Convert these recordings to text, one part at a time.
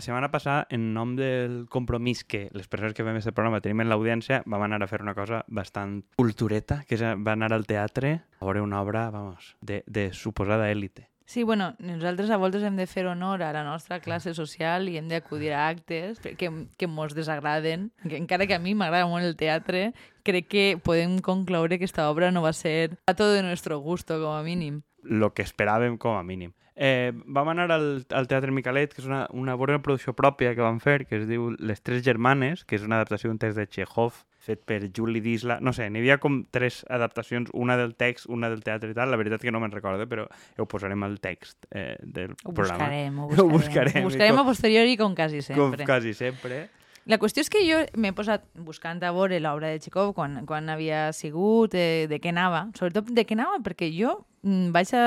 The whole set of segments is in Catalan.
La setmana passada, en nom del compromís que les persones que fem aquest programa tenim en l'audiència, vam anar a fer una cosa bastant cultureta, que és va anar al teatre a veure una obra, vamos, de, de suposada èlite. Sí, bueno, nosaltres a voltes hem de fer honor a la nostra classe social i hem d'acudir a actes que, que mos desagraden. Que encara que a mi m'agrada molt el teatre, crec que podem concloure que aquesta obra no va ser a tot de nuestro gusto, com a mínim. Lo que esperàvem com a mínim. Eh, vam anar al, al Teatre Micalet, que és una, una bona producció pròpia que vam fer, que es diu Les Tres Germanes, que és una adaptació d'un text de Chekhov, fet per Juli Disla. No sé, n'hi havia com tres adaptacions, una del text, una del teatre i tal. La veritat que no me'n recordo, però ho posarem al text eh, del ho programa. Buscarem, ho buscarem, ho buscarem. Ho buscarem a posteriori com quasi sempre. Com quasi sempre. La qüestió és que jo m'he posat buscant a veure l'obra de Chekhov quan, quan havia sigut, eh, de què anava, sobretot de què anava, perquè jo mm, vaig a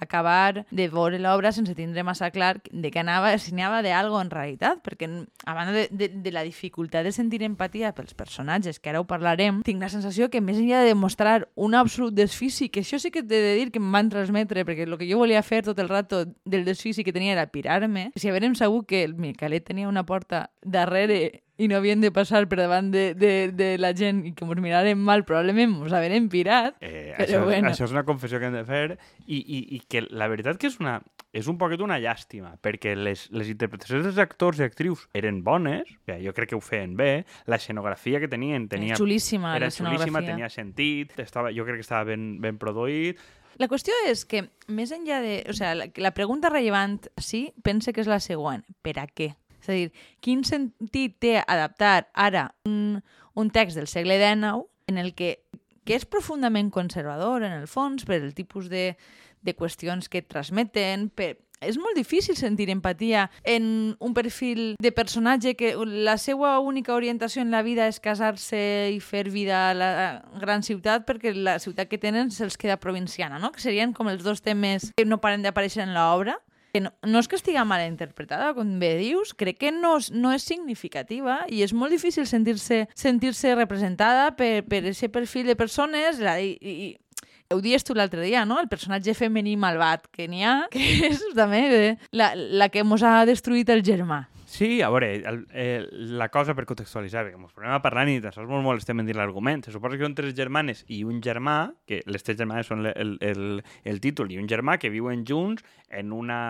acabar de veure l'obra sense tindre massa clar de què anava, si anava d'algo en realitat, perquè a banda de, de, de la dificultat de sentir empatia pels personatges, que ara ho parlarem, tinc la sensació que més enllà de mostrar un absolut desfici, que això sí que t'he de dir que em van transmetre, perquè el que jo volia fer tot el rato del desfici que tenia era pirar-me, si haverem sabut que el Micalet tenia una porta darrere i no havien de passar per davant de, de, de la gent i que ens miraren mal, probablement ens haverem pirat. Eh, però això, bueno. això és una confessió que hem de fer i, i, i que la veritat que és una és un poquet una llàstima, perquè les, les interpretacions dels actors i actrius eren bones, jo crec que ho feien bé, la escenografia que tenien tenia, era xulíssima, era xulíssima, tenia sentit, estava, jo crec que estava ben, ben produït, la qüestió és que, més enllà de... O sigui, la, la pregunta rellevant, sí, pense que és la següent. Per a què? És a dir, quin sentit té adaptar ara un, un text del segle XIX en el que, que és profundament conservador, en el fons, per el tipus de, de qüestions que transmeten, per, és molt difícil sentir empatia en un perfil de personatge que la seva única orientació en la vida és casar-se i fer vida a la gran ciutat perquè la ciutat que tenen se'ls queda provinciana, no? que serien com els dos temes que no paren d'aparèixer en l'obra no, no és que estigui mal interpretada, com bé dius, crec que no, no és significativa i és molt difícil sentir-se sentir, -se, representada per, per aquest perfil de persones i, i, ho dies tu l'altre dia, no? El personatge femení malvat que n'hi ha, que és també la, la que mos ha destruït el germà. Sí, a veure, el, eh, la cosa per contextualitzar, perquè ens posem a parlar i de sols molt molestem en dir l'argument. Se suposa que són tres germanes i un germà, que les tres germanes són el, el, el, el títol, i un germà que viuen junts en una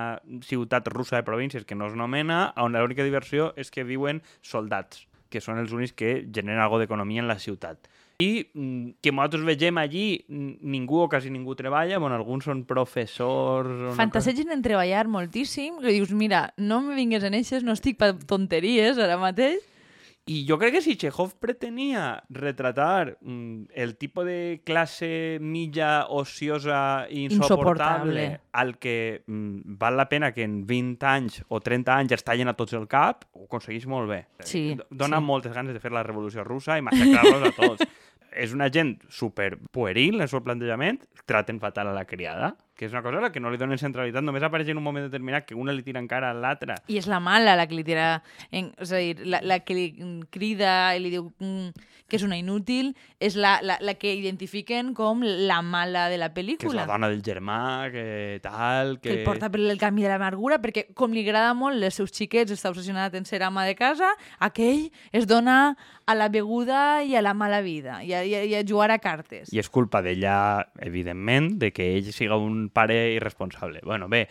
ciutat russa de províncies que no es nomena, on l'única diversió és que viuen soldats, que són els únics que generen alguna d'economia en la ciutat i mm, que nosaltres vegem allí ningú o quasi ningú treballa, bueno, alguns són professors... Fantasegen en treballar moltíssim, que dius, mira, no me vingues en eixes, no estic per tonteries ara mateix, i jo crec que si Chekhov pretenia retratar mm, el tipus de classe mitja, ociosa i insoportable, insoportable. al que mm, val la pena que en 20 anys o 30 anys es tallen a tots el cap, ho aconsegueix molt bé. Sí, Dona sí. moltes ganes de fer la revolució russa i massacrar-los a tots. és una gent super pueril en el seu plantejament, traten fatal a la criada, que és una cosa a la que no li donen centralitat, només apareix en un moment determinat que una li tira encara a l'altra. I és la mala la que li tira... En, és a dir, la, la que li crida i li diu mm, que és una inútil, és la, la, la que identifiquen com la mala de la pel·lícula. Que és la dona del germà, que tal... Que, que el porta per el camí de l'amargura, perquè com li agrada molt els seus xiquets, està obsessionat en ser ama de casa, aquell es dona a la beguda i a la mala vida, i a, i a, i a jugar a cartes. I és culpa d'ella, evidentment, de que ell siga un pare irresponsable. Bueno, bé,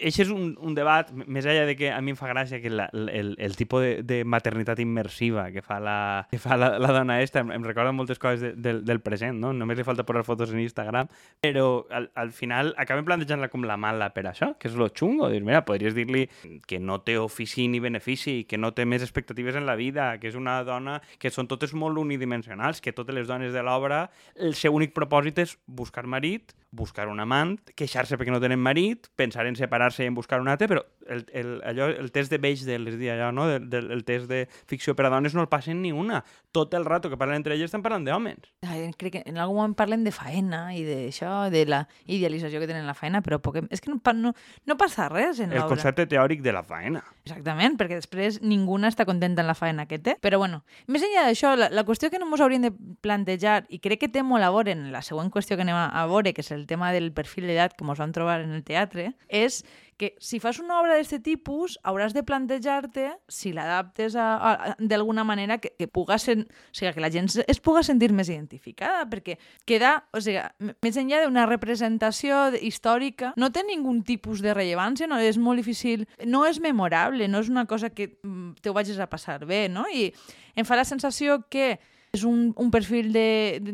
això és un, un debat, més enllà de que a mi em fa gràcia que la, el, el tipus de, de maternitat immersiva que fa la, que fa la, la dona esta, em, em recorda moltes coses de, de, del present, no? Només li falta posar fotos en Instagram, però al, al final acabem plantejant-la com la mala per això, que és lo xungo, dir, mira, podries dir-li que no té ofici ni benefici, que no té més expectatives en la vida, que és una dona que són totes molt unidimensionals, que totes les dones de l'obra, el seu únic propòsit és buscar marit, buscar un amant, queixar-se perquè no tenen marit, pensar en separar-se i en buscar un altre, però el, el, allò, el test de Bechdel, és dir, allò, no? Del, del, el test de ficció per a dones no el passen ni una. Tot el rato que parlen entre elles estan parlant d'homes. Crec que en algun moment parlen de faena i d'això, de la idealització que tenen la faena, però poc... és que no, no, no passa res en El concepte teòric de la faena. Exactament, perquè després ningú està contenta en la faena que té. Però bueno, més enllà d'això, la, la qüestió que no ens hauríem de plantejar, i crec que té molt a veure en la següent qüestió que anem a, a veure, que és el tema del perfil d'edat que ens vam trobar en el teatre, és que si fas una obra d'aquest tipus hauràs de plantejar-te si l'adaptes d'alguna manera que, que puga ser, o sigui, que la gent es puga sentir més identificada, perquè queda, o sigui, més enllà d'una representació històrica, no té ningun tipus de rellevància, no és molt difícil, no és memorable, no és una cosa que mm, te ho vagis a passar bé, no? I em fa la sensació que és un, un perfil de, de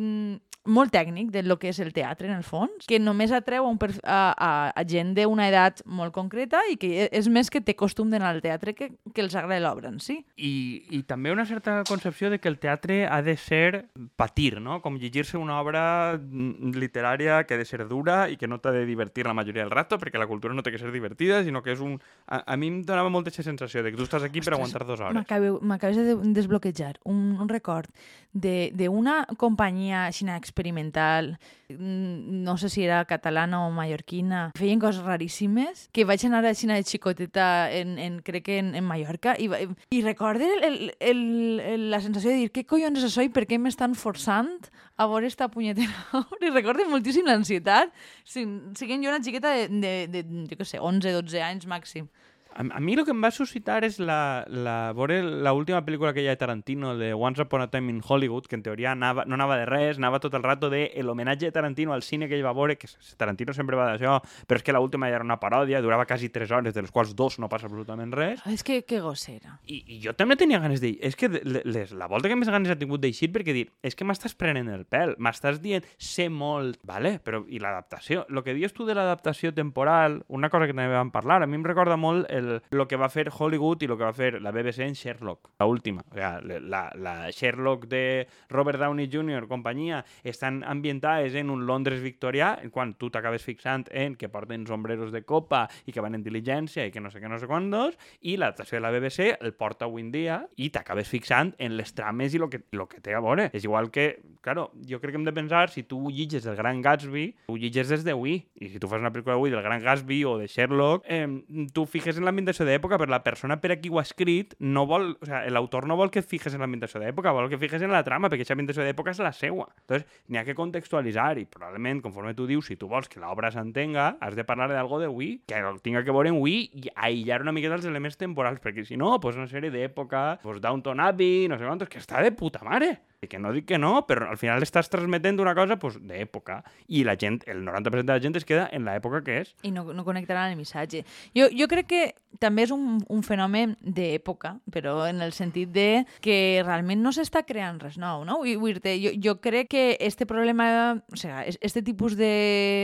molt tècnic de lo que és el teatre, en el fons, que només atreu a, un a, a, a gent d'una edat molt concreta i que és més que té costum d'anar al teatre que, que els agrada l'obra en si. I, I també una certa concepció de que el teatre ha de ser patir, no? Com llegir-se una obra mm, literària que ha de ser dura i que no t'ha de divertir la majoria del rato, perquè la cultura no té que ser divertida, sinó que és un... A, a mi em donava molta aquesta sensació de que tu estàs aquí Ostres, per aguantar dues hores. M'acabes de desbloquejar un, un record d'una companyia xina experimental, mm, no sé si era catalana o mallorquina, feien coses raríssimes, que vaig anar a Xina de xicoteta, en, en, crec que en, en Mallorca, i, i recorde el, el, el, la sensació de dir què collons és això i per què m'estan forçant a veure esta punyetera obra? I recorde moltíssim l'ansietat, siguent jo una xiqueta de, de, de, de jo què sé, 11-12 anys màxim. A, a mi el que em va suscitar és la, la, veure l'última pel·lícula que hi ha de Tarantino, de Once Upon a Time in Hollywood, que en teoria anava, no anava de res, anava tot el rato de l'homenatge de Tarantino al cine que ell va veure, que Tarantino sempre va d'això, però és que l'última ja era una paròdia, durava quasi 3 hores, de les quals dos no passa absolutament res. És que que gossera. I, i jo també tenia ganes de... És que les, la volta que més ganes he tingut d'eixir perquè dir, és que m'estàs prenent el pèl, m'estàs dient, sé molt, vale? però i l'adaptació? El que dius tu de l'adaptació temporal, una cosa que també vam parlar, a mi em recorda molt el, lo que va fer Hollywood i lo que va fer la BBC en Sherlock, la última. O sea, la, la Sherlock de Robert Downey Jr. companyia estan ambientades en un Londres victorià, quan tu t'acabes fixant en que porten sombreros de copa i que van en diligència i que no sé què, no sé quantos, i l'adaptació de la BBC el porta avui en dia i t'acabes fixant en les trames i lo que, lo que té a veure. És igual que, claro, jo crec que hem de pensar, si tu llitges el Gran Gatsby, tu llitges des d'avui, i si tu fas una pel·lícula avui del Gran Gatsby o de Sherlock, eh, tu fiques en l'ambientació d'època, però la persona per a qui ho ha escrit no vol, o sea, l'autor no vol que fijes en l'ambientació d'època, vol que fijes en la trama, perquè aquesta ambientació d'època és la seua. Entonces, n'hi ha que contextualitzar i probablement, conforme tu dius, si tu vols que l'obra s'entenga, has de parlar d'algo d'avui, que tinga que veure en avui i aïllar una miqueta els elements temporals, perquè si no, pues una sèrie d'època, pues Downton Abbey, no sé quantos, que està de puta mare. I que no dic que no, però al final estàs transmetent una cosa pues, d'època. I la gent, el 90% de la gent es queda en l'època que és. I no, no connectarà el missatge. Jo, jo crec que també és un, un fenomen d'època, però en el sentit de que realment no s'està creant res nou, no? I, vull dir jo, jo crec que este problema, o sea, este tipus de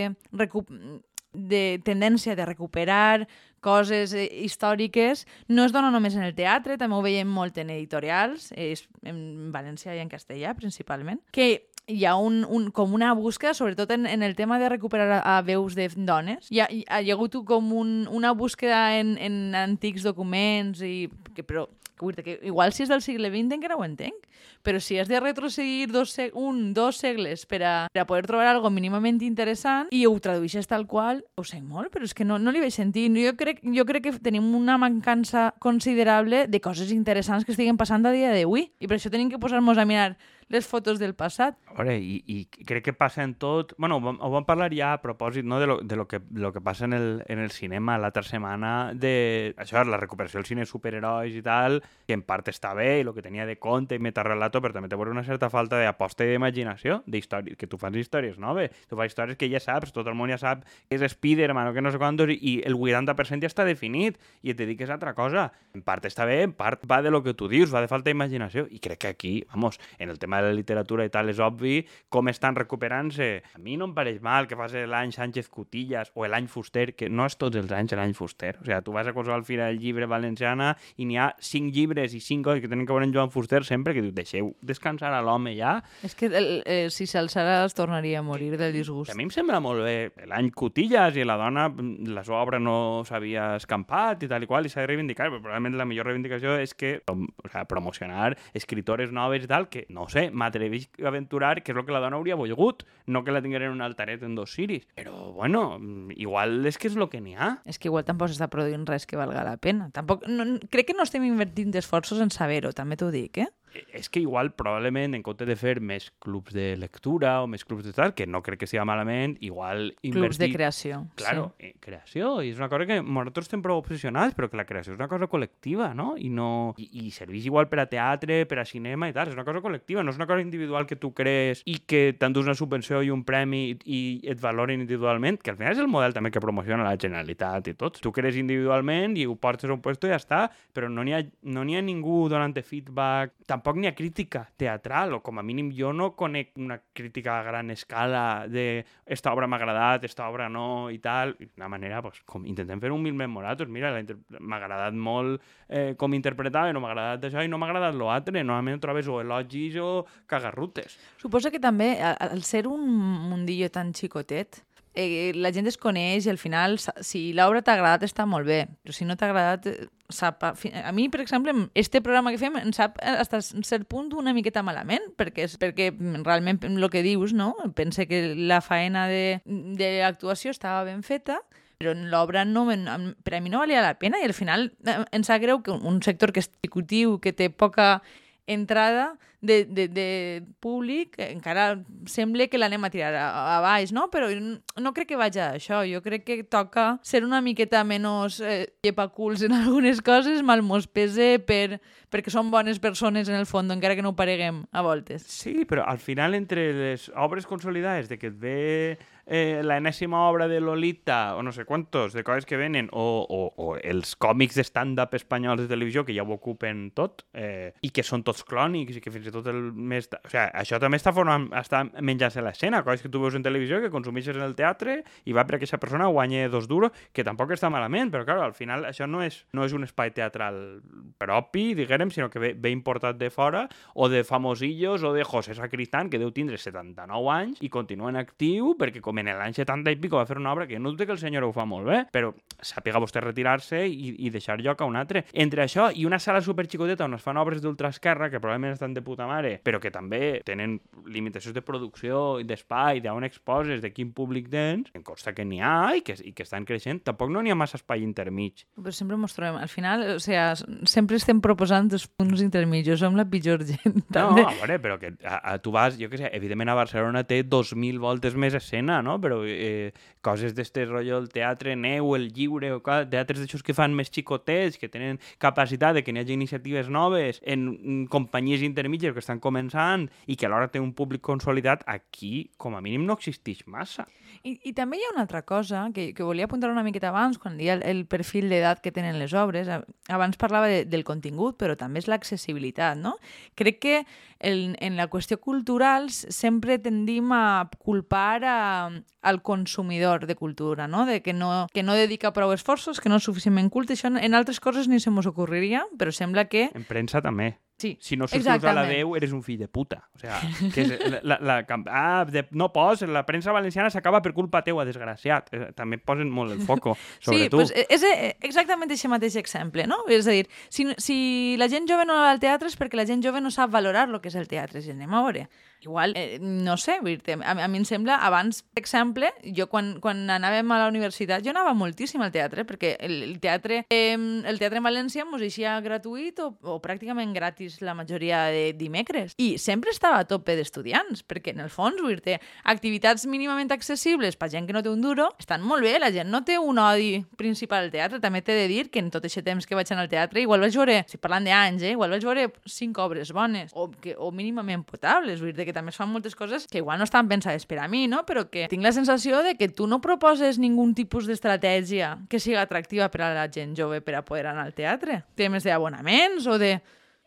de tendència de recuperar coses eh, històriques no es dona només en el teatre, també ho veiem molt en editorials, és en valencià i en castellà principalment, que hi ha un, un, com una búsqueda, sobretot en, en el tema de recuperar a, a veus de dones. Hi ha, hi ha hagut com un, una búsqueda en, en antics documents, i, que, però que, que igual si és del segle XX encara ho entenc, però si has de retrocedir dos, un, dos segles per a, per a poder trobar algo mínimament interessant i ho tradueixes tal qual, ho sé molt, però és que no, no li veig sentit. Jo crec, jo crec que tenim una mancança considerable de coses interessants que estiguen passant a dia d'avui i per això tenim que posar-nos a mirar les fotos del passat. A veure, i, i crec que passa en tot... bueno, ho ho vam parlar ja a propòsit no, de, lo, de lo, que, lo que passa en el, en el cinema l'altra setmana, de això, la recuperació del cine superherois i tal, que en part està bé, i el que tenia de conte i metarrelato, però també té una certa falta d'aposta i d'imaginació, que tu fas històries noves, tu fas històries que ja saps, tot el món ja sap que és Spider-Man o que no sé quantos, i el 80% ja està definit, i et dediques a altra cosa. En part està bé, en part va de lo que tu dius, va de falta d'imaginació, i crec que aquí, vamos, en el tema tema de la literatura i tal és obvi com estan recuperant-se. A mi no em pareix mal que fas l'any Sánchez Cutillas o l'any Fuster, que no és tots els anys l'any Fuster. O sigui, tu vas a qualsevol fira del llibre valenciana i n'hi ha cinc llibres i cinc coses que tenen que veure en Joan Fuster sempre que diu, deixeu descansar a l'home ja. És que el, eh, si s'alçarà es tornaria a morir del disgust. A mi em sembla molt bé l'any Cutillas i la dona, la seva obra no s'havia escampat i tal i qual, i s'ha de reivindicar, però probablement la millor reivindicació és que o sigui, promocionar escritores noves i tal, que no sé, m'atreveix a aventurar que és el que la dona hauria volgut, no que la tingueren en un altaret en dos ciris. Però, bueno, igual és que és el que n'hi ha. És que igual tampoc s'està produint res que valga la pena. Tampoc, no, crec que no estem invertint esforços en saber-ho, també t'ho dic, eh? És que igual, probablement, en compte de fer més clubs de lectura o més clubs de tal, que no crec que sigui malament, igual invertir... Clubs de creació. Claro, Sí. eh, creació, i és una cosa que nosaltres estem prou obsessionats, però que la creació és una cosa col·lectiva, no? I, no... I, i serveix igual per a teatre, per a cinema i tal, és una cosa col·lectiva, no és una cosa individual que tu crees i que t'endús una subvenció i un premi i, et valoren individualment, que al final és el model també que promociona la Generalitat i tot. Tu crees individualment i ho portes a un puesto i ja està, però no n'hi ha, no ha ningú donant feedback, tampoc n'hi ha crítica teatral, o com a mínim jo no conec una crítica a gran escala de esta obra m'ha agradat, esta obra no, i tal. D'una manera, pues, com intentem fer un mil memoratos. Mira, m'ha agradat molt eh, com interpretava, no m'ha agradat això i no m'ha agradat l'altre. Normalment trobes o elogis o cagarrutes. Suposo que també, al ser un mundillo tan xicotet, eh, la gent es coneix i al final, si l'obra t'ha agradat, està molt bé, però si no t'ha agradat, eh, sap... A, mi, per exemple, em- este programa que fem em sap eh, fins a cert punt una miqueta malament, perquè, és, perquè realment el que dius, no? Pense que la faena de, de l'actuació estava ben feta, però l'obra no, per a mi no valia la pena i al final eh, em sap greu que un sector que és executiu, que té poca entrada de, de, de públic, encara sembla que l'anem a tirar a, a baix, no? Però no crec que vagi a això. Jo crec que toca ser una miqueta menys eh, llepaculs en algunes coses, mal mos pese per, perquè són bones persones en el fons, encara que no ho pareguem a voltes. Sí, però al final entre les obres consolidades de que et ve eh, la enèsima obra de Lolita o no sé quantos, de coses que venen o, o, o els còmics de stand-up espanyols de televisió que ja ho ocupen tot eh, i que són tots clònics i que fins i tot el més... O sigui, això també està, formant, està menjant-se l'escena, coses que tu veus en televisió que consumeixes en el teatre i va perquè aquesta persona guanya dos duros, que tampoc està malament, però clar, al final això no és, no és un espai teatral propi, diguem, sinó que ve, ve importat de fora o de famosillos o de José Sacristán, que deu tindre 79 anys i continua en actiu perquè com en l'any 70 i pico va fer una obra que no dubte que el senyor ho fa molt bé, però sàpiga vostè retirar-se i, i deixar lloc a un altre. Entre això i una sala superxicoteta on es fan obres d'ultraesquerra que probablement estan de puta mare, però que també tenen limitacions de producció i d'espai, d'on exposes, de quin públic tens, em consta que n'hi ha i que, i que estan creixent. Tampoc no n'hi ha massa espai intermig. Però sempre mos trobem. Al final, o sea, sempre estem proposant els punts intermitjos. Som la pitjor gent. No, també. a veure, però que a, a, tu vas, jo què sé, evidentment a Barcelona té 2.000 voltes més escena, no? Però eh, coses d'este rotllo, el teatre neu, el lliure, o cal, teatres d'aixòs que fan més xicotets, que tenen capacitat de que n'hi hagi iniciatives noves en mm, companyies intermitges que estan començant i que alhora té un públic consolidat, aquí, com a mínim, no existeix massa. I, I també hi ha una altra cosa que, que volia apuntar una miqueta abans, quan deia el, el perfil d'edat que tenen les obres. Abans parlava de, del contingut, però també és l'accessibilitat, no? Crec que en, en la qüestió cultural sempre tendim a culpar a, al consumidor de cultura, no? De que no, que no dedica prou esforços, que no és suficientment culte. Això en, en altres coses ni se mos ocorreria, però sembla que... En premsa també. Sí, Si no subscrius a la exactament. 10, eres un fill de puta. O sea, que és la, la, la, ah, de, no pos, la premsa valenciana s'acaba per culpa teua, desgraciat. Eh, També posen molt el foco sobre sí, tu. Pues és exactament aquest mateix exemple, no? És a dir, si, si la gent jove no va al teatre és perquè la gent jove no sap valorar el que és el teatre. Si anem a veure, igual, eh, no sé, vull a, a mi em sembla, abans, per exemple, jo quan, quan anàvem a la universitat, jo anava moltíssim al teatre, perquè el, el teatre eh, el teatre en València mos eixia gratuït o, o pràcticament gratis la majoria de dimecres. I sempre estava a tope d'estudiants, perquè en el fons, vull dir activitats mínimament accessibles per gent que no té un duro, estan molt bé, la gent no té un odi principal al teatre. També t'he de dir que en tot aquest temps que vaig anar al teatre, igual vaig veure, si parlant d'anys, eh, igual vaig veure cinc obres bones, o, que, o mínimament potables, vull dir que també es fan moltes coses que igual no estan pensades per a mi, no? però que tinc la sensació de que tu no proposes ningun tipus d'estratègia que siga atractiva per a la gent jove per a poder anar al teatre. Temes d'abonaments o de...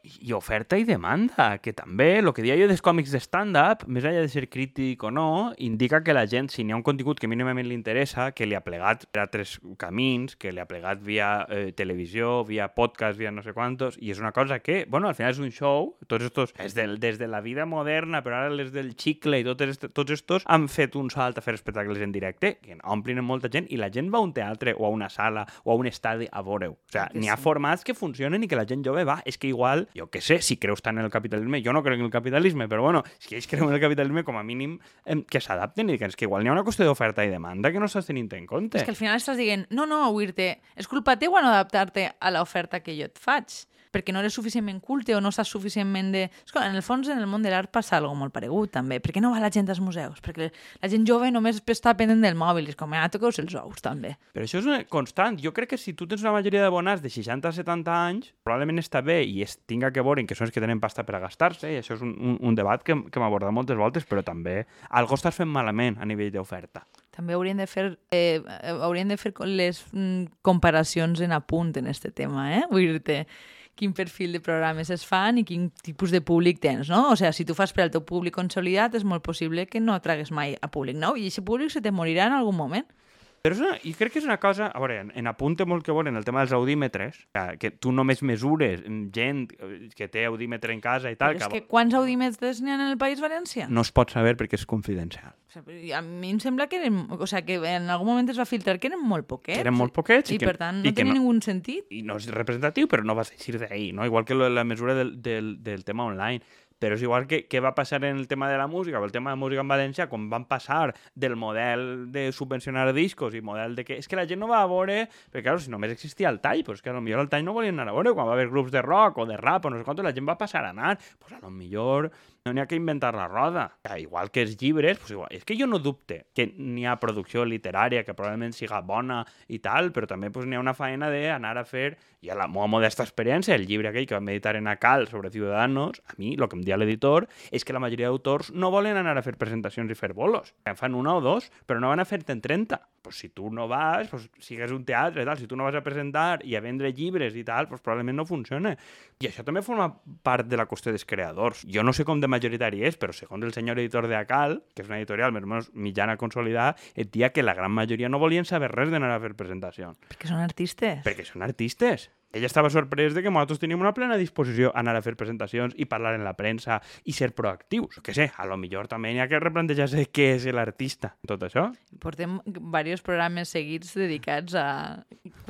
I oferta i demanda, que també, el que deia jo dels còmics de stand-up, més enllà de ser crític o no, indica que la gent, si n'hi ha un contingut que mínimament li interessa, que li ha plegat per altres camins, que li ha plegat via eh, televisió, via podcast, via no sé quantos, i és una cosa que, bueno, al final és un show, tots estos, des, del, des de la vida moderna, però ara les del xicle i tots, est, tots estos han fet un salt a fer espectacles en directe, que omplin molta gent, i la gent va a un teatre o a una sala o a un estadi a veure-ho. O sigui, n'hi ha sí. formats que funcionen i que la gent jove va. És que igual, jo que sé, si creus tant en el capitalisme, jo no crec en el capitalisme, però bueno, si ells creuen en el capitalisme, com a mínim em, que s'adapten i que és que igual n'hi ha una qüestió d'oferta i demanda que no estàs tenint en compte. És que al final estàs dient, no, no, Wirte, és culpa teua no adaptar-te a l'oferta que jo et faig. Perquè no eres suficientment culte o no saps suficientment de... Escolta, en el fons, en el món de l'art passa alguna molt paregut, també. Per què no va la gent als museus? Perquè la gent jove només està pendent del mòbil. És com, ah, toqueu els ous, també. Però això és una constant. Jo crec que si tu tens una majoria de bonats de 60 a 70 anys, probablement està bé i es tinga que veure que són els que tenen pasta per a gastar-se, i això és un, un, un debat que, que m'ha abordat moltes voltes, però també algo estàs fent malament a nivell d'oferta. També haurien de fer, eh, haurien de fer les mm, comparacions en apunt en este tema, eh? Vull dir-te, quin perfil de programes es fan i quin tipus de públic tens, no? O sigui, si tu fas per al teu públic consolidat, és molt possible que no tragues mai a públic nou i aquest públic se te morirà en algun moment. Però és una, i crec que és una cosa... A veure, en, en apunte molt que volen el tema dels audímetres, que, que tu només mesures gent que té audímetre en casa i tal... Però és que, que quants audímetres n'hi ha en el País Valencià? No es pot saber perquè és confidencial. O sigui, a mi em sembla que eren... O sigui, que en algun moment es va filtrar que eren molt poquets. Que eren molt poquets. I, i que, per tant, no tenia no, ningú sentit. I no és representatiu, però no vas eixir d'ahir, no? Igual que la mesura del, del, del tema online però és igual que, que va passar en el tema de la música, el tema de música en València, quan van passar del model de subvencionar discos i model de que... És que la gent no va a veure... Perquè, clar, si només existia el tall, doncs que potser el tall no volien anar a veure. Quan va haver grups de rock o de rap o no sé quant, la gent va passar a anar. Doncs pues a lo millor no n'hi ha que inventar la roda. Igual que els llibres, pues igual. és que jo no dubte que n'hi ha producció literària que probablement siga bona i tal, però també pues, n'hi ha una feina d'anar a fer, i a la meva modesta experiència, el llibre aquell que vam editar en Acal sobre Ciudadanos, a mi, el que em dia l'editor, és que la majoria d'autors no volen anar a fer presentacions i fer bolos. En fan una o dos, però no van a fer-te'n 30. Pues si tu no vas, pues, sigues un teatre i tal, si tu no vas a presentar i a vendre llibres i tal, pues probablement no funciona. I això també forma part de la qüestió dels creadors. Jo no sé com de majoritari és, però segons el senyor editor de Acal, que és una editorial més o menys mitjana consolidada, et dia que la gran majoria no volien saber res d'anar a fer presentacions. Perquè són artistes. Perquè són artistes ell estava sorprès de que nosaltres teníem una plena disposició a anar a fer presentacions i parlar en la premsa i ser proactius. Que sé, a lo millor també hi ha que replantejar-se què és l'artista, tot això. Portem diversos programes seguits dedicats a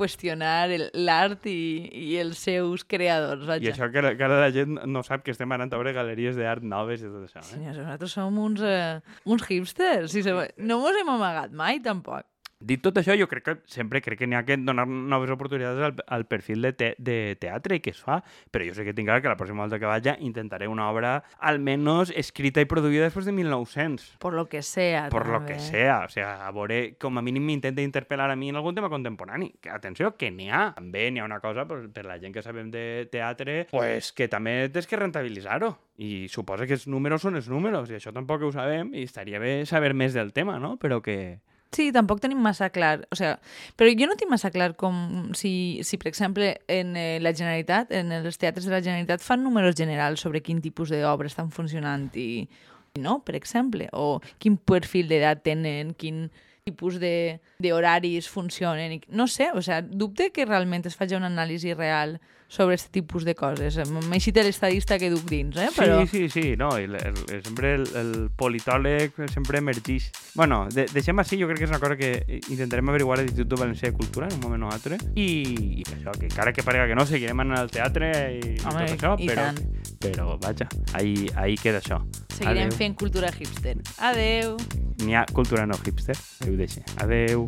qüestionar l'art i, i els seus creadors. Vaja. I això que, que ara la gent no sap que estem anant a veure galeries d'art noves i tot això. Eh? Senyors, nosaltres som uns, uh, uns hipsters. Si no mos hem amagat mai, tampoc. Dit tot això, jo crec que sempre crec que n'hi ha que donar noves oportunitats al, al perfil de, te, de teatre que es fa, però jo sé que tinc clar que la pròxima volta que vaja intentaré una obra almenys escrita i produïda després de 1900. Por lo que sea. Por també. lo que sea. O sea, a veure, com a mínim m'intenta interpel·lar a mi en algun tema contemporani. Que, atenció, que n'hi ha. També n'hi ha una cosa, per, per la gent que sabem de teatre, pues que també tens que rentabilitzar-ho. I suposa que els números són els números, i això tampoc ho sabem, i estaria bé saber més del tema, no? Però que, Sí, tampoc tenim massa clar. O sea, però jo no tinc massa clar com si, si per exemple, en eh, la Generalitat, en els teatres de la Generalitat, fan números generals sobre quin tipus d'obres estan funcionant i, no, per exemple, o quin perfil d'edat tenen, quin tipus d'horaris funcionen. I, no sé, o sea, dubte que realment es faci una anàlisi real sobre aquest tipus de coses. M'he així l'estadista que duc dins, eh? Però... Sí, sí, sí, no, el, el, el, sempre el, el politòleg sempre emergeix. Bueno, de, deixem així, jo crec que és una cosa que intentarem averiguar a l'Institut Valencià de Cultura en un moment o altre, i, i això, que encara que parega que no, seguirem anant al teatre i, Home, tot això, i però, tant. però vaja, ahí, ahí queda això. Seguirem Adeu. fent cultura hipster. Adeu! N'hi ha cultura no hipster, que ho deixi. Adeu.